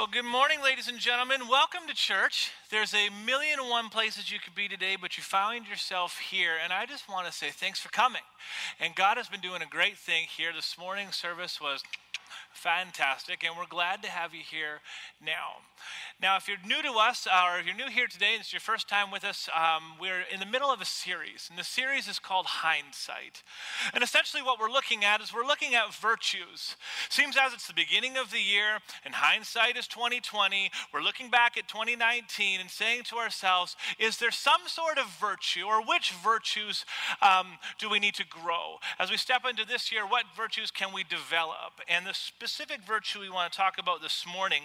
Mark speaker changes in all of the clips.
Speaker 1: Well, good morning, ladies and gentlemen. Welcome to church. There's a million and one places you could be today, but you find yourself here. And I just want to say thanks for coming. And God has been doing a great thing here. This morning service was fantastic, and we're glad to have you here now. Now, if you're new to us, or if you're new here today, and it's your first time with us, um, we're in the middle of a series, and the series is called Hindsight. And essentially, what we're looking at is we're looking at virtues. Seems as it's the beginning of the year, and hindsight is 2020. We're looking back at 2019 and saying to ourselves, is there some sort of virtue, or which virtues um, do we need to grow? As we step into this year, what virtues can we develop? And the specific virtue we want to talk about this morning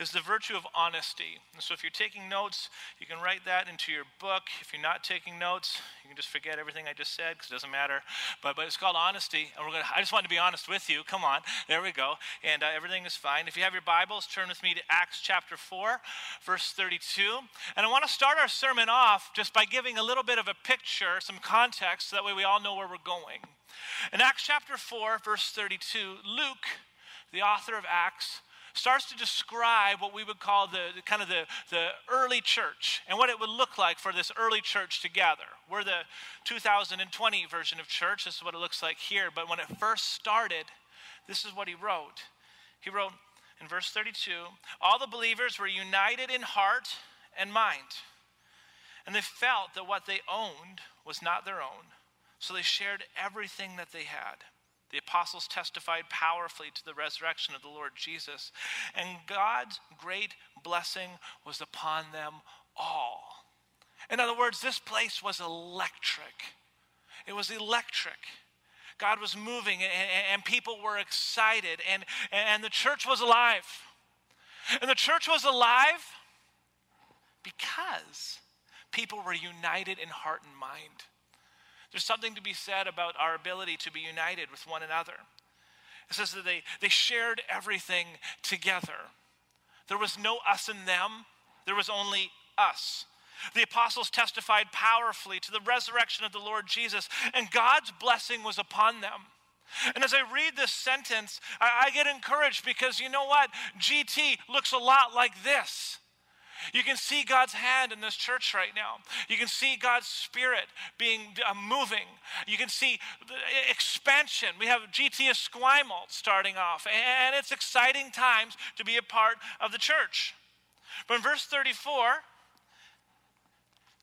Speaker 1: is the virtue of honesty. And so if you're taking notes, you can write that into your book. If you're not taking notes, you can just forget everything I just said because it doesn't matter. But, but it's called honesty. And we're gonna, I just want to be honest with you. Come on. There we go. And uh, everything is fine. If you have your Bibles, turn with me to Acts chapter 4, verse 32. And I want to start our sermon off just by giving a little bit of a picture, some context, so that way we all know where we're going. In Acts chapter 4, verse 32, Luke, the author of Acts, starts to describe what we would call the, the, kind of the, the early church and what it would look like for this early church to gather. We're the 2020 version of church. This is what it looks like here. But when it first started, this is what he wrote. He wrote in verse 32 All the believers were united in heart and mind, and they felt that what they owned was not their own. So they shared everything that they had. The apostles testified powerfully to the resurrection of the Lord Jesus, and God's great blessing was upon them all. In other words, this place was electric. It was electric. God was moving, and, people were excited, and, and the church was alive. And the church was alive because people were united in heart and mind. There's something to be said about our ability to be united with one another. It says that they, they shared everything together. There was no us and them, there was only us. The apostles testified powerfully to the resurrection of the Lord Jesus, and God's blessing was upon them. And as I read this sentence, I, I, get encouraged because you know what? GT looks a lot like this. You can see God's hand in this church right now. You can see God's spirit being uh, moving. You can see expansion. We have GT Esquimalt starting off, and it's exciting times to be a part of the church. But in verse 34,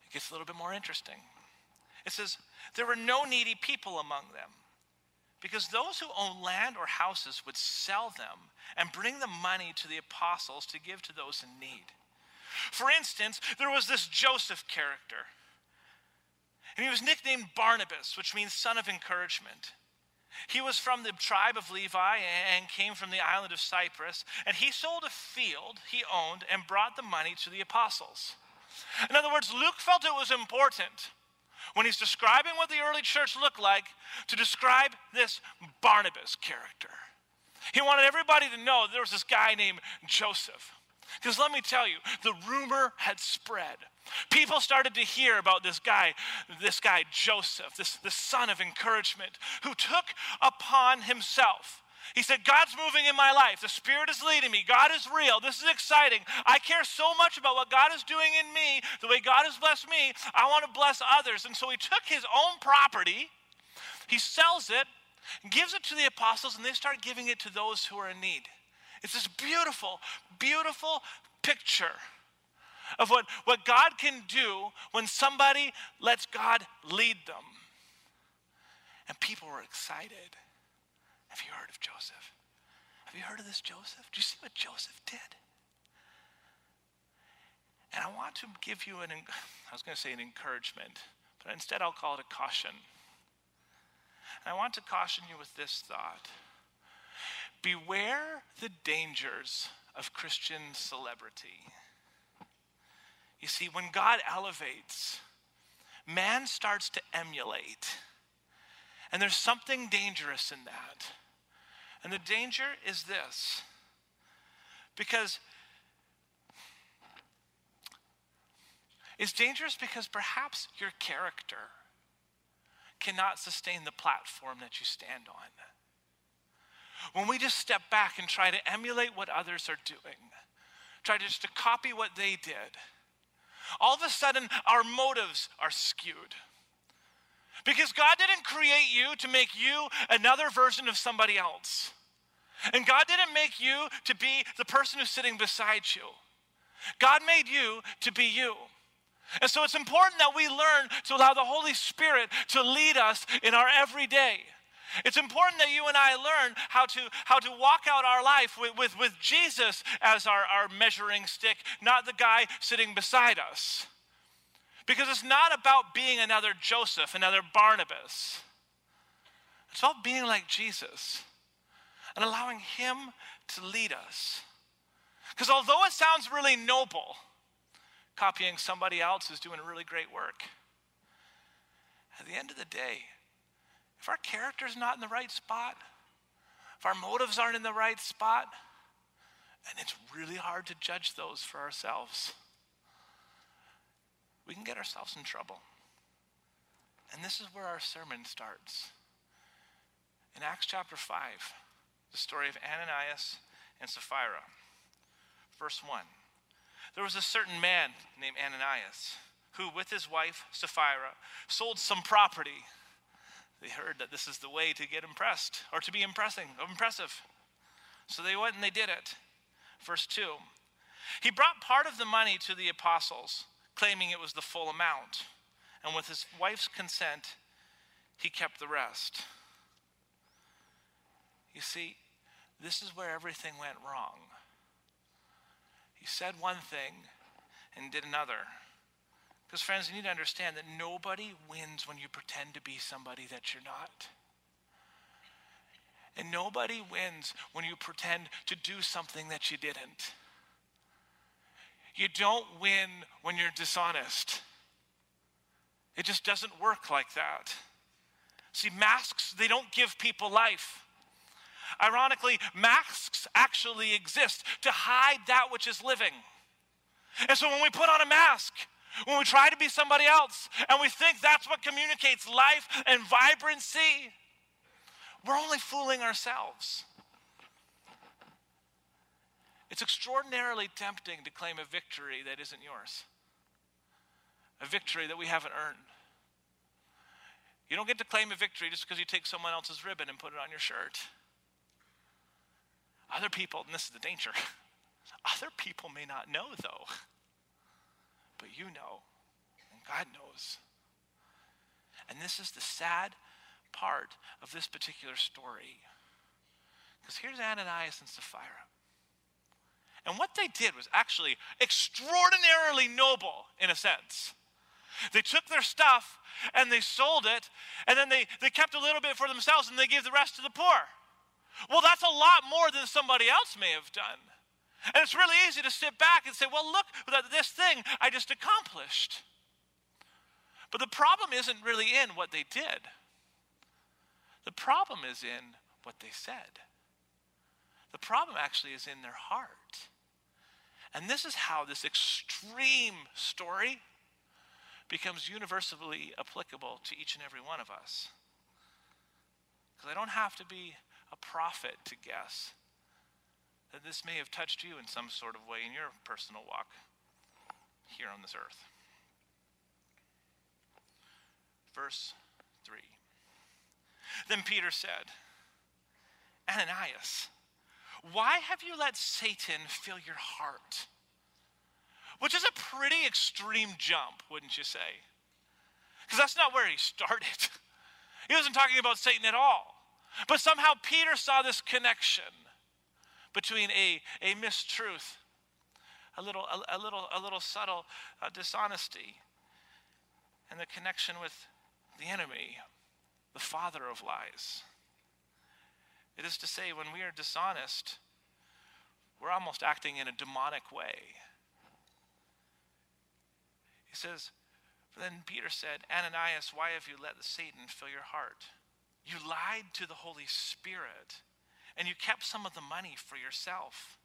Speaker 1: it gets a little bit more interesting. It says, There were no needy people among them, because those who own land or houses would sell them and bring the money to the apostles to give to those in need. For instance, there was this Joseph character. And he was nicknamed Barnabas, which means son of encouragement. He was from the tribe of Levi and came from the island of Cyprus. And he sold a field he owned and brought the money to the apostles. In other words, Luke felt it was important when he's describing what the early church looked like to describe this Barnabas character. He wanted everybody to know there was this guy named Joseph. Because let me tell you, the rumor had spread. People started to hear about this guy, this guy Joseph, this, this son of encouragement, who took upon himself. He said, God's moving in my life. The Spirit is leading me. God is real. This is exciting. I care so much about what God is doing in me, the way God has blessed me. I want to bless others. And so he took his own property, he sells it, gives it to the apostles, and they start giving it to those who are in need. It's this beautiful, beautiful picture of what, what God can do when somebody lets God lead them. And people were excited. Have you heard of Joseph? Have you heard of this Joseph? Do you see what Joseph did? And I want to give you an, I was going to say an encouragement, but instead I'll call it a caution. And I want to caution you with this thought. Beware the dangers of Christian celebrity. You see, when God elevates, man starts to emulate. And there's something dangerous in that. And the danger is this because it's dangerous because perhaps your character cannot sustain the platform that you stand on when we just step back and try to emulate what others are doing, try just to copy what they did, all of a sudden our motives are skewed. Because God didn't create you to make you another version of somebody else. And God didn't make you to be the person who's sitting beside you. God made you to be you. And so it's important that we learn to allow the Holy Spirit to lead us in our everyday. It's important that you and I learn how to, how to walk out our life with, with, with Jesus as our, our measuring stick, not the guy sitting beside us. Because it's not about being another Joseph, another Barnabas. It's about being like Jesus and allowing Him to lead us. Because although it sounds really noble, copying somebody else is doing really great work. At the end of the day, if our character's not in the right spot, if our motives aren't in the right spot, and it's really hard to judge those for ourselves, we can get ourselves in trouble. And this is where our sermon starts. In Acts chapter 5, the story of Ananias and Sapphira. Verse 1 There was a certain man named Ananias who, with his wife Sapphira, sold some property. They heard that this is the way to get impressed or to be impressing, impressive. So they went and they did it. Verse 2 He brought part of the money to the apostles, claiming it was the full amount. And with his wife's consent, he kept the rest. You see, this is where everything went wrong. He said one thing and did another. Because, friends, you need to understand that nobody wins when you pretend to be somebody that you're not. And nobody wins when you pretend to do something that you didn't. You don't win when you're dishonest. It just doesn't work like that. See, masks, they don't give people life. Ironically, masks actually exist to hide that which is living. And so when we put on a mask, when we try to be somebody else, and we think that's what communicates life and vibrancy, we're only fooling ourselves. It's extraordinarily tempting to claim a victory that isn't yours, a victory that we haven't earned. You don't get to claim a victory just because you take someone else's ribbon and put it on your shirt. Other people, and this is the danger, other people may not know though, but you know, and God knows. And this is the sad part of this particular story. Because here's Ananias and Sapphira. And what they did was actually extraordinarily noble in a sense. They took their stuff and they sold it, and then they, they kept a little bit for themselves and they gave the rest to the poor. Well, that's a lot more than somebody else may have done. And it's really easy to sit back and say, well, look at this thing I just accomplished. But the problem isn't really in what they did, the problem is in what they said. The problem actually is in their heart. And this is how this extreme story becomes universally applicable to each and every one of us. Because I don't have to be a prophet to guess that this may have touched you in some sort of way in your personal walk here on this earth. Verse 3. Then Peter said, Ananias, why have you let Satan fill your heart? Which is a pretty extreme jump, wouldn't you say? Because that's not where he started. He wasn't talking about Satan at all. But somehow Peter saw this connection between a, a mistruth, a little, a, a little, a little subtle uh, dishonesty, and the connection with the enemy, the father of lies. It is to say, when we are dishonest, we're almost acting in a demonic way. He says, then Peter said, Ananias, why have you let Satan fill your heart? You lied to the Holy Spirit and you kept some of the money for yourself.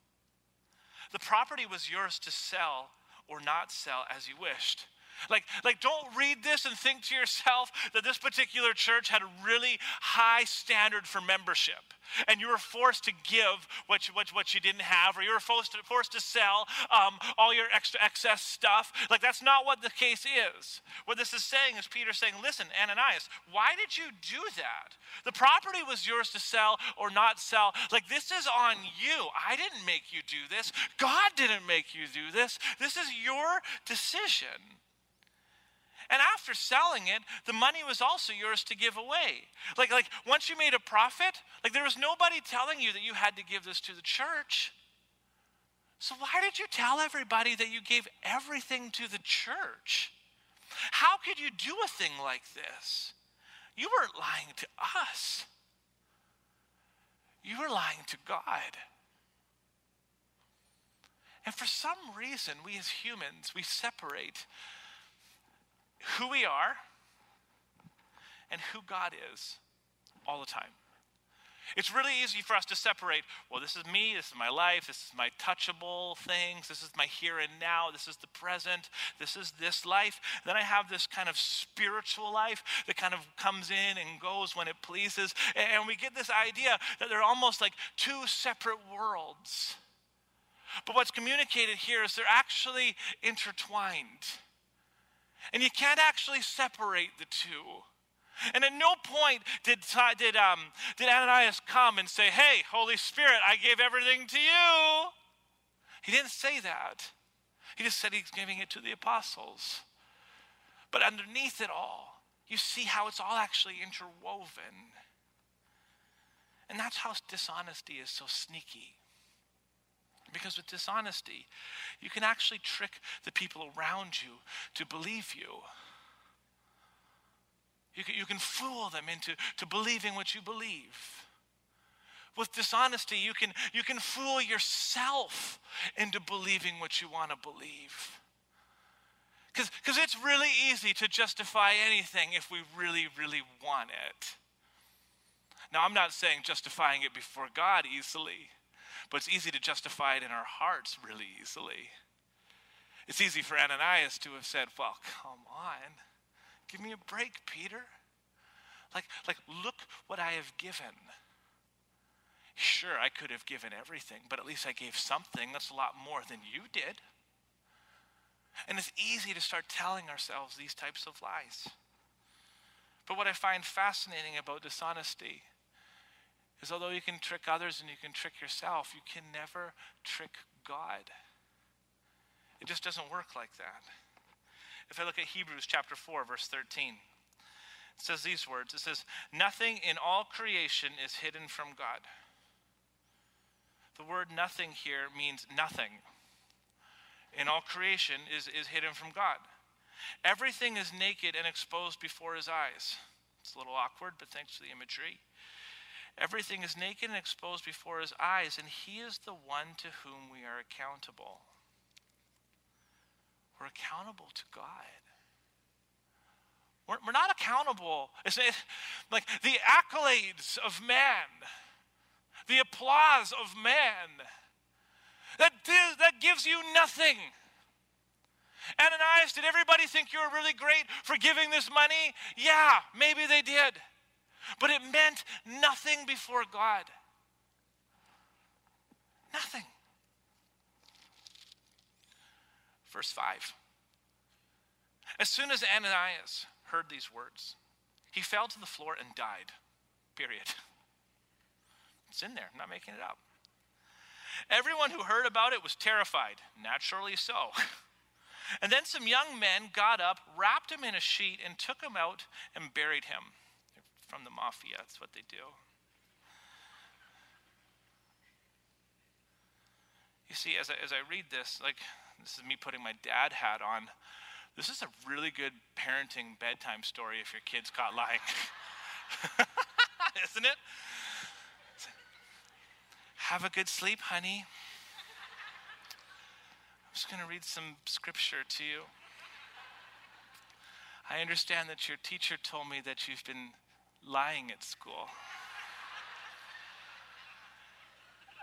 Speaker 1: The property was yours to sell or not sell as you wished. Like, like, don't read this and think to yourself that this particular church had a really high standard for membership. And you were forced to give what you, what, what you didn't have, or you were forced to, forced to sell um, all your extra excess stuff. Like, that's not what the case is. What this is saying is Peter saying, Listen, Ananias, why did you do that? The property was yours to sell or not sell. Like, this is on you. I didn't make you do this. God didn't make you do this. This is your decision. And after selling it, the money was also yours to give away. Like, like once you made a profit, like there was nobody telling you that you had to give this to the church. So why did you tell everybody that you gave everything to the church? How could you do a thing like this? You weren't lying to us. You were lying to God. And for some reason, we as humans, we separate who we are and who God is all the time. It's really easy for us to separate, well, this is me, this is my life, this is my touchable things, this is my here and now, this is the present, this is this life. Then I have this kind of spiritual life that kind of comes in and goes when it pleases. And we get this idea that they're almost like two separate worlds. But what's communicated here is they're actually intertwined. And you can't actually separate the two. And at no point did, did, um, did Ananias come and say, Hey, Holy Spirit, I gave everything to you. He didn't say that. He just said he's giving it to the apostles. But underneath it all, you see how it's all actually interwoven. And that's how dishonesty is so sneaky. Because with dishonesty, you can actually trick the people around you to believe you. You can, you can fool them into to believing what you believe. With dishonesty, you can, you can fool yourself into believing what you want to believe. Because it's really easy to justify anything if we really, really want it. Now, I'm not saying justifying it before God easily. But it's easy to justify it in our hearts really easily. It's easy for Ananias to have said, Well, come on. Give me a break, Peter. Like, like, look what I have given. Sure, I could have given everything, but at least I gave something. That's a lot more than you did. And it's easy to start telling ourselves these types of lies. But what I find fascinating about dishonesty is although you can trick others and you can trick yourself, you can never trick God. It just doesn't work like that. If I look at Hebrews chapter 4, verse 13, it says these words It says, Nothing in all creation is hidden from God. The word nothing here means nothing. In all creation is, is hidden from God. Everything is naked and exposed before his eyes. It's a little awkward, but thanks for the imagery. Everything is naked and exposed before his eyes, and he is the one to whom we are accountable. We're accountable to God. We're, we're not accountable. It's, like the accolades of man, the applause of man, that, that gives you nothing. Ananias, did everybody think you were really great for giving this money? Yeah, maybe they did but it meant nothing before God. Nothing. Verse 5. As soon as Ananias heard these words, he fell to the floor and died. Period. It's in there, I'm not making it up. Everyone who heard about it was terrified, naturally so. And then some young men got up, wrapped him in a sheet, and took him out and buried him from the mafia. That's what they do. You see, as I, as I read this, like, this is me putting my dad hat on. This is a really good parenting bedtime story if your kid's caught lying. Isn't it? Have a good sleep, honey. I'm just going to read some scripture to you. I understand that your teacher told me that you've been lying at school.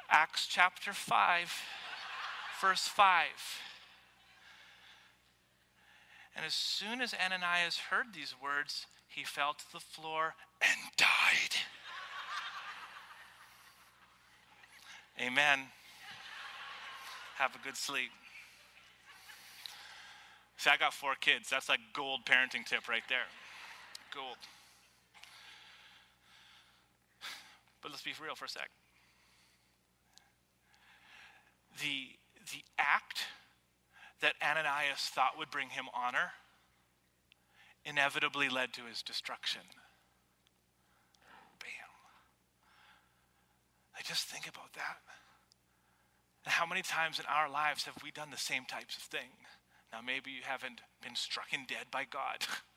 Speaker 1: Acts chapter 5, verse 5. And as soon as Ananias heard these words, he fell to the floor and died. Amen. Have a good sleep. See, I got four kids. That's like gold parenting tip right there. Gold. But let's be real for a sec. The, the act that Ananias thought would bring him honor inevitably led to his destruction. Bam. I just think about that. And how many times in our lives have we done the same types of thing? Now, maybe you haven't been struck in dead by God.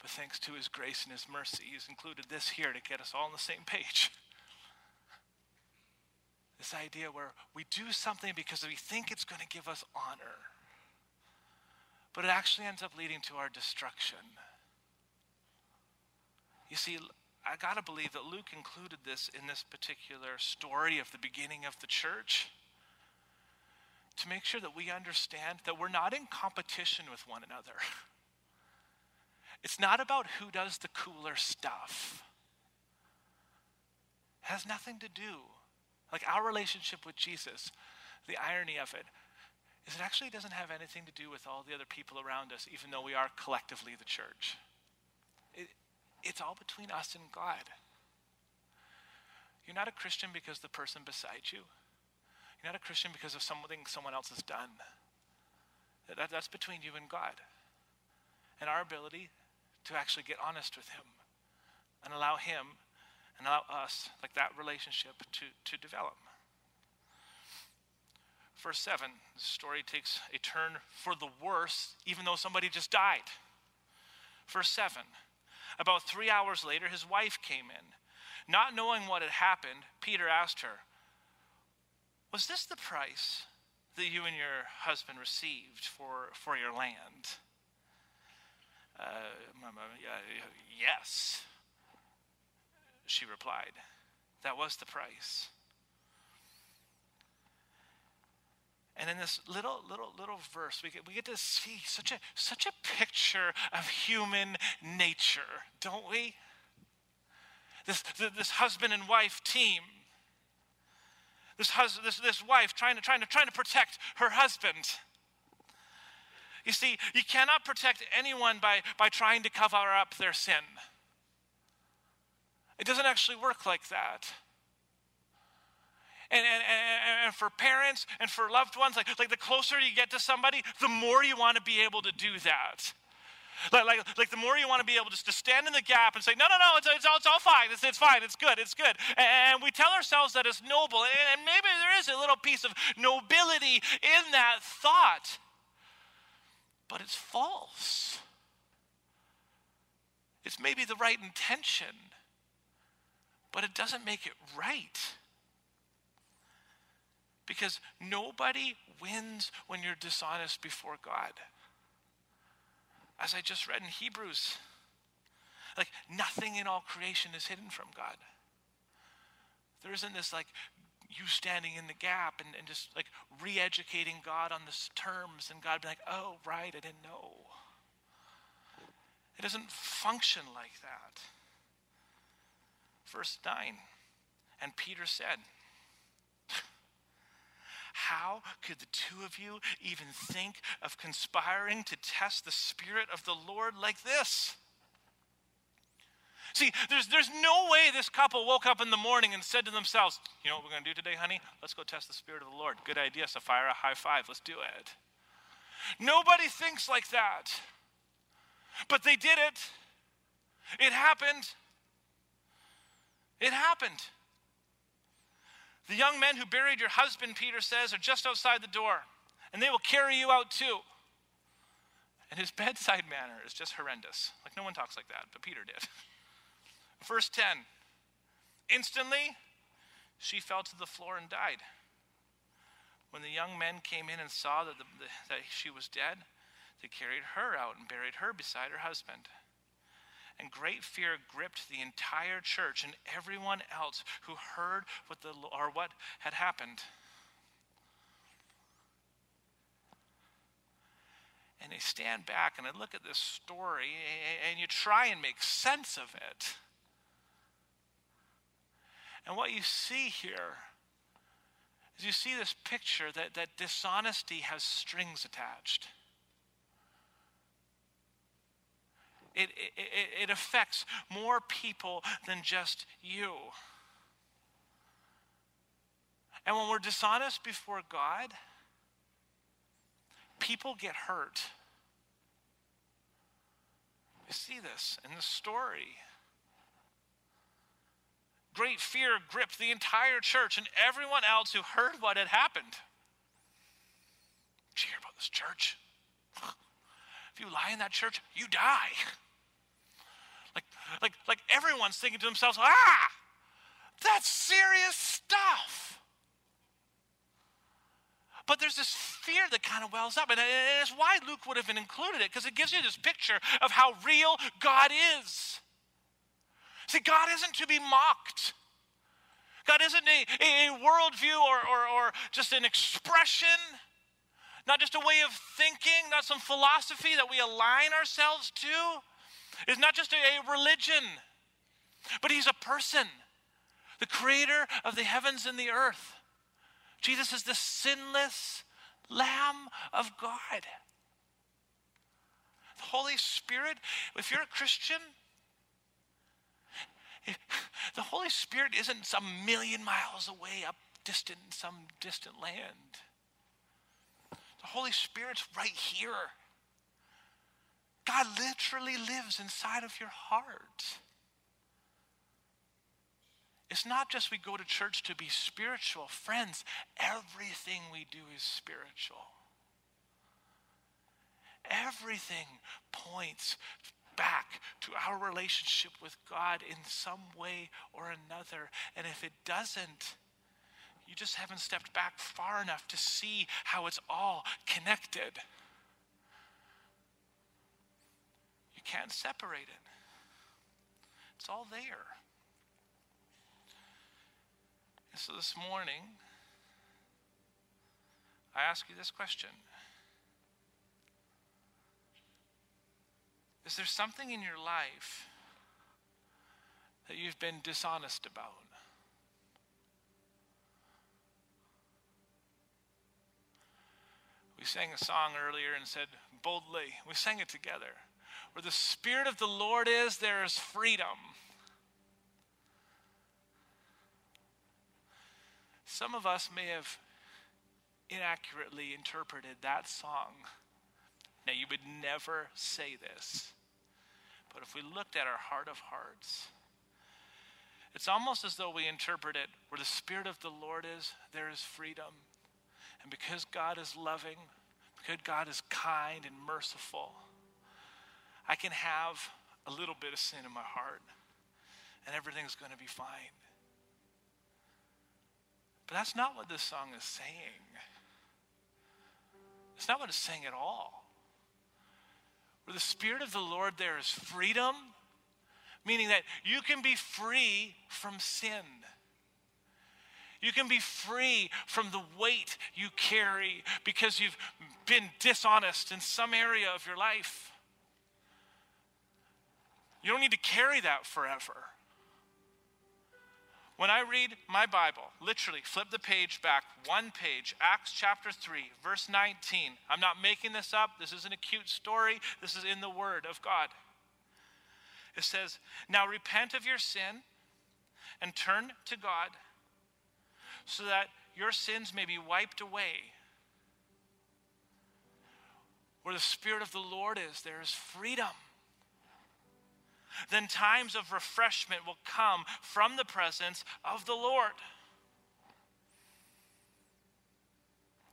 Speaker 1: but thanks to his grace and his mercy, he's included this here to get us all on the same page. This idea where we do something because we think it's going to give us honor, but it actually ends up leading to our destruction. You see, I got to believe that Luke included this in this particular story of the beginning of the church to make sure that we understand that we're not in competition with one another. It's not about who does the cooler stuff. It has nothing to do like our relationship with Jesus, the irony of it is it actually doesn't have anything to do with all the other people around us, even though we are collectively the church. It, it's all between us and God. You're not a Christian because the person beside you. You're not a Christian because of something someone else has done. That, that's between you and God. And our ability to actually get honest with Him and allow Him and allow us, like that relationship, to, to develop. Verse 7, the story takes a turn for the worse, even though somebody just died. Verse 7, about three hours later, his wife came in. Not knowing what had happened, Peter asked her, Was this the price that you and your husband received for, for your land? Uh, yes, she replied. That was the price. And in this little, little, little verse, we get, we get to see such a, such a picture of human nature, don't we? This, this husband and wife team. This, hus- this, this wife trying to, trying, to, trying to protect her husband. You see, you cannot protect anyone by, by trying to cover up their sin. It doesn't actually work like that. And, and, and, and for parents and for loved ones, like, like the closer you get to somebody, the more you want to be able to do that. Like, like, like the more you want to be able just to stand in the gap and say, no, no, no, it's, it's, all, it's all fine. It's, it's fine. It's good. It's good. And we tell ourselves that it's noble. And maybe there is a little piece of nobility in that thought. But it's false. It's maybe the right intention but it doesn't make it right. Because nobody wins when you're dishonest before God. As I just read in Hebrews, like nothing in all creation is hidden from God. There isn't this like you standing in the gap and, and just like re educating God on the terms and God being like, oh, right, I didn't know. It doesn't function like that. Verse 9. And Peter said, How could the two of you even think of conspiring to test the Spirit of the Lord like this? See, there's, there's no way this couple woke up in the morning and said to themselves, You know what we're going to do today, honey? Let's go test the Spirit of the Lord. Good idea, Sapphira. High five. Let's do it. Nobody thinks like that. But they did it. It happened. It happened. The young men who buried your husband, Peter says, are just outside the door, and they will carry you out too. And his bedside manner is just horrendous. Like no one talks like that, but Peter did. Verse 10 Instantly, she fell to the floor and died. When the young men came in and saw that, the, that she was dead, they carried her out and buried her beside her husband and great fear gripped the entire church and everyone else who heard what the or what had happened. and I stand back and I look at this story and you try and make sense of it. And what you see here is you see this picture that, that dishonesty has strings attached. It, it, it affects more people than just you. And when we're dishonest before God, people get hurt. You see this in the story. Great fear gripped the entire church and everyone else who heard what had happened. Did you hear about this church? If you lie in that church, you die. Like, like, like everyone's thinking to themselves, ah, that's serious stuff. But there's this fear that kind of wells up. And it's why Luke would have included it, because it gives you this picture of how real God is. See, God isn't to be mocked. God isn't a, a worldview or, or, or just an expression, not just a way of thinking, not some philosophy that we align ourselves to. It's not just a, a religion, but He's a person, the creator of the heavens and the earth. Jesus is the sinless Lamb of God. The Holy Spirit, if you're a Christian, the Holy Spirit isn't some million miles away up distant in some distant land. The Holy Spirit's right here. God literally lives inside of your heart. It's not just we go to church to be spiritual. Friends, everything we do is spiritual. Everything points back to our relationship with God in some way or another. And if it doesn't, you just haven't stepped back far enough to see how it's all connected. You can't separate it, it's all there. And So this morning, I ask you this question Is there something in your life that you've been dishonest about? We sang a song earlier and said, boldly, we sang it together. Where the Spirit of the Lord is, there is freedom. Some of us may have inaccurately interpreted that song. Now, you would never say this, but if we looked at our heart of hearts, it's almost as though we interpret it where the Spirit of the Lord is, there is freedom. And because God is loving, because God is kind and merciful, I can have a little bit of sin in my heart and everything's going to be fine. But that's not what this song is saying. It's not what it's saying at all. Where the Spirit of the Lord there is freedom, meaning that you can be free from sin. You can be free from the weight you carry because you've been dishonest in some area of your life. You don't need to carry that forever. When I read my Bible, literally flip the page back one page, Acts chapter 3, verse 19. I'm not making this up. This isn't a cute story. This is in the Word of God. It says, Now repent of your sin and turn to God so that your sins may be wiped away. Where the Spirit of the Lord is, there is freedom then times of refreshment will come from the presence of the Lord.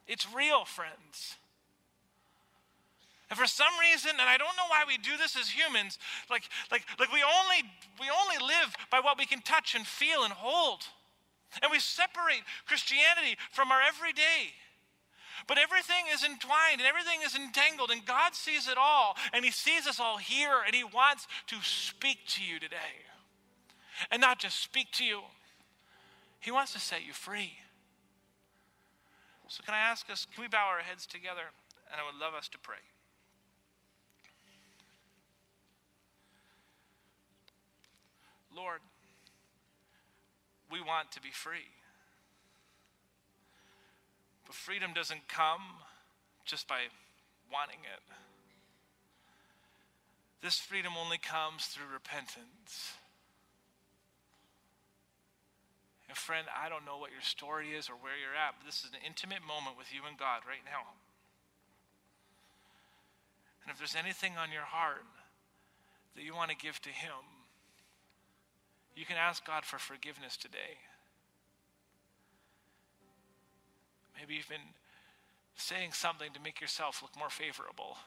Speaker 1: It's real, friends. And for some reason, and I don't know why we do this as humans, like, like, like we, only, we only live by what we can touch and feel and hold. And we separate Christianity from our everyday. But everything is entwined and everything is entangled, and God sees it all, and He sees us all here, and He wants to speak to you today. And not just speak to you, He wants to set you free. So, can I ask us, can we bow our heads together? And I would love us to pray. Lord, we want to be free. But freedom doesn't come just by wanting it. This freedom only comes through repentance. And friend, I don't know what your story is or where you're at, but this is an intimate moment with you and God right now. And if there's anything on your heart that you want to give to Him, you can ask God for forgiveness today. Maybe you've been saying something to make yourself look more favorable.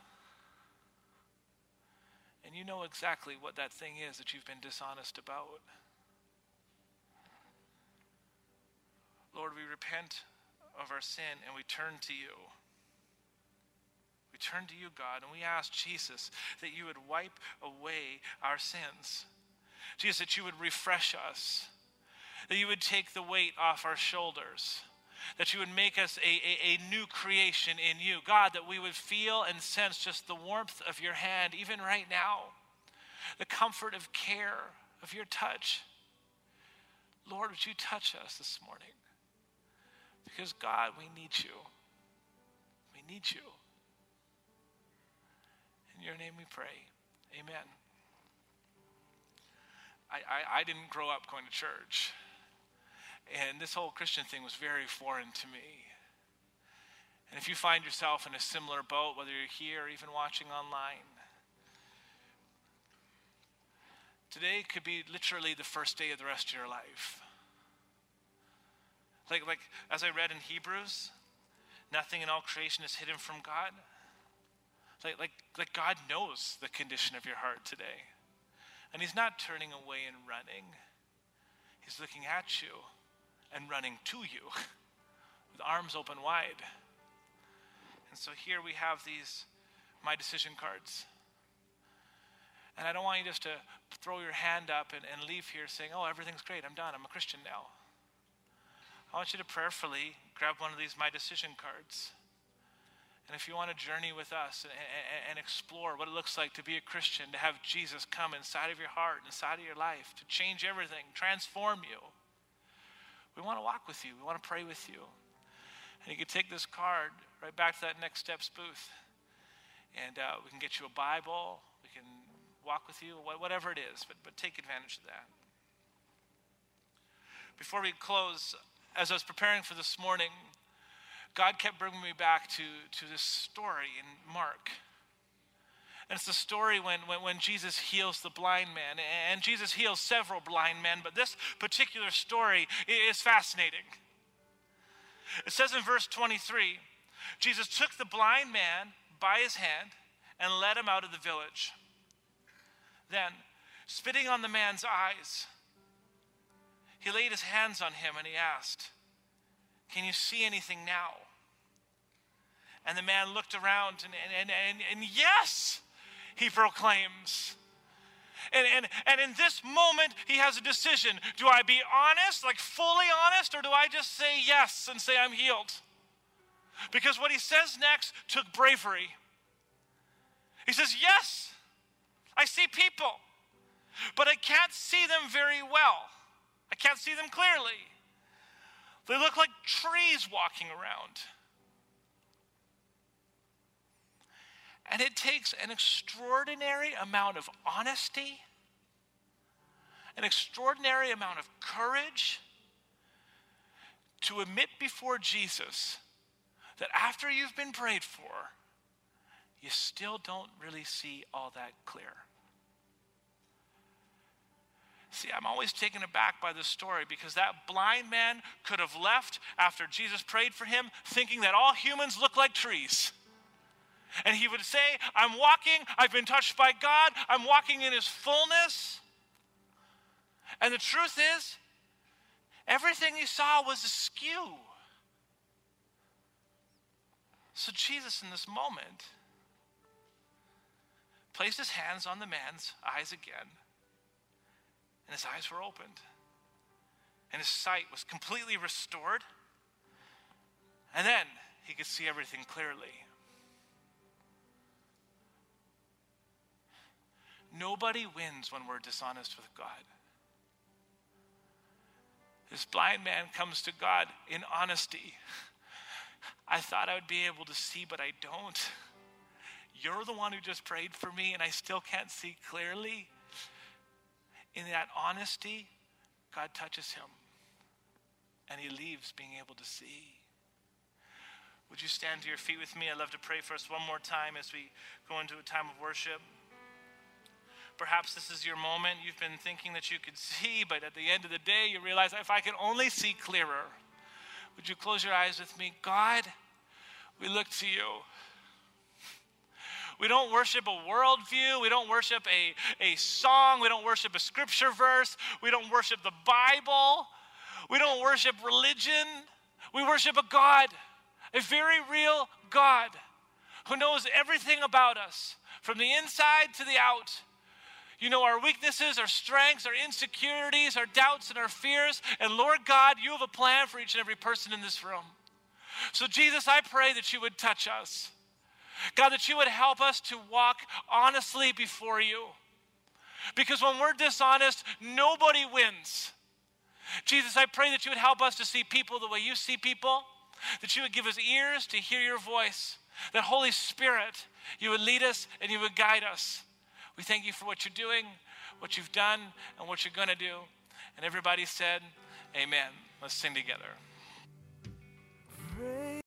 Speaker 1: And you know exactly what that thing is that you've been dishonest about. Lord, we repent of our sin and we turn to you. We turn to you, God, and we ask Jesus that you would wipe away our sins. Jesus, that you would refresh us, that you would take the weight off our shoulders, that you would make us a, a, a, new creation in you. God, that we would feel and sense just the warmth of your hand, even right now, the comfort of care, of your touch. Lord, would you touch us this morning? Because, God, we need you. We need you. In your name we pray. Amen. I, I, I didn't grow up going to church. And this whole Christian thing was very foreign to me. And if you find yourself in a similar boat, whether you're here or even watching online, today could be literally the first day of the rest of your life. Like, like as I read in Hebrews, nothing in all creation is hidden from God. Like, like, like God knows the condition of your heart today. And He's not turning away and running, He's looking at you and running to you with arms open wide. And so here we have these my decision cards. And I don't want you just to throw your hand up and, and leave here saying, oh, everything's great, I'm done, I'm a Christian now. I want you to prayerfully grab one of these my decision cards. And if you want to journey with us and, and, and, explore what it looks like to be a Christian, to have Jesus come inside of your heart, inside of your life, to change everything, transform you, we want to walk with you. We want to pray with you. And you can take this card right back to that Next Steps booth. And uh, we can get you a Bible. We can walk with you, whatever it is, but, but take advantage of that. Before we close, as I was preparing for this morning, God kept bringing me back to, to this story in Mark. And it's the story when, when, when, Jesus heals the blind man. And Jesus heals several blind men, but this particular story is fascinating. It says in verse 23 Jesus took the blind man by his hand and led him out of the village. Then, spitting on the man's eyes, he laid his hands on him and he asked, Can you see anything now? And the man looked around and, and, and, and, yes, he proclaims. And, and, and in this moment, he has a decision. Do I be honest, like fully honest, or do I just say yes and say I'm healed? Because what he says next took bravery. He says, Yes, I see people, but I can't see them very well. I can't see them clearly. They look like trees walking around. And it takes an extraordinary amount of honesty, an extraordinary amount of courage to admit before Jesus that after you've been prayed for, you still don't really see all that clear. See, I'm always taken aback by this story because that blind man could have left after Jesus prayed for him thinking that all humans look like trees. And he would say, I'm walking, I've been touched by God, I'm walking in his fullness. And the truth is, everything he saw was askew. So Jesus, in this moment, placed his hands on the man's eyes again, and his eyes were opened, and his sight was completely restored. And then he could see everything clearly. Nobody wins when we're dishonest with God. This blind man comes to God in honesty. I thought I would be able to see, but I don't. You're the one who just prayed for me, and I still can't see clearly. In that honesty, God touches him, and he leaves being able to see. Would you stand to your feet with me? I'd love to pray for us one more time as we go into a time of worship. Perhaps this is your moment. You've been thinking that you could see, but at the end of the day, you realize if I could only see clearer. Would you close your eyes with me? God, we look to you. We don't worship a worldview. We don't worship a, a song. We don't worship a scripture verse. We don't worship the Bible. We don't worship religion. We worship a God a very real God who knows everything about us from the inside to the out. You know our weaknesses, our strengths, our insecurities, our doubts, and our fears. And Lord God, you have a plan for each and every person in this room. So, Jesus, I pray that you would touch us. God, that you would help us to walk honestly before you. Because when we're dishonest, nobody wins. Jesus, I pray that you would help us to see people the way you see people that you would give us ears to hear your voice, that Holy Spirit, you would lead us and you would guide us. We thank you for what you're doing, what you've done, and what you're going to do. And everybody said, Amen. Let's sing together.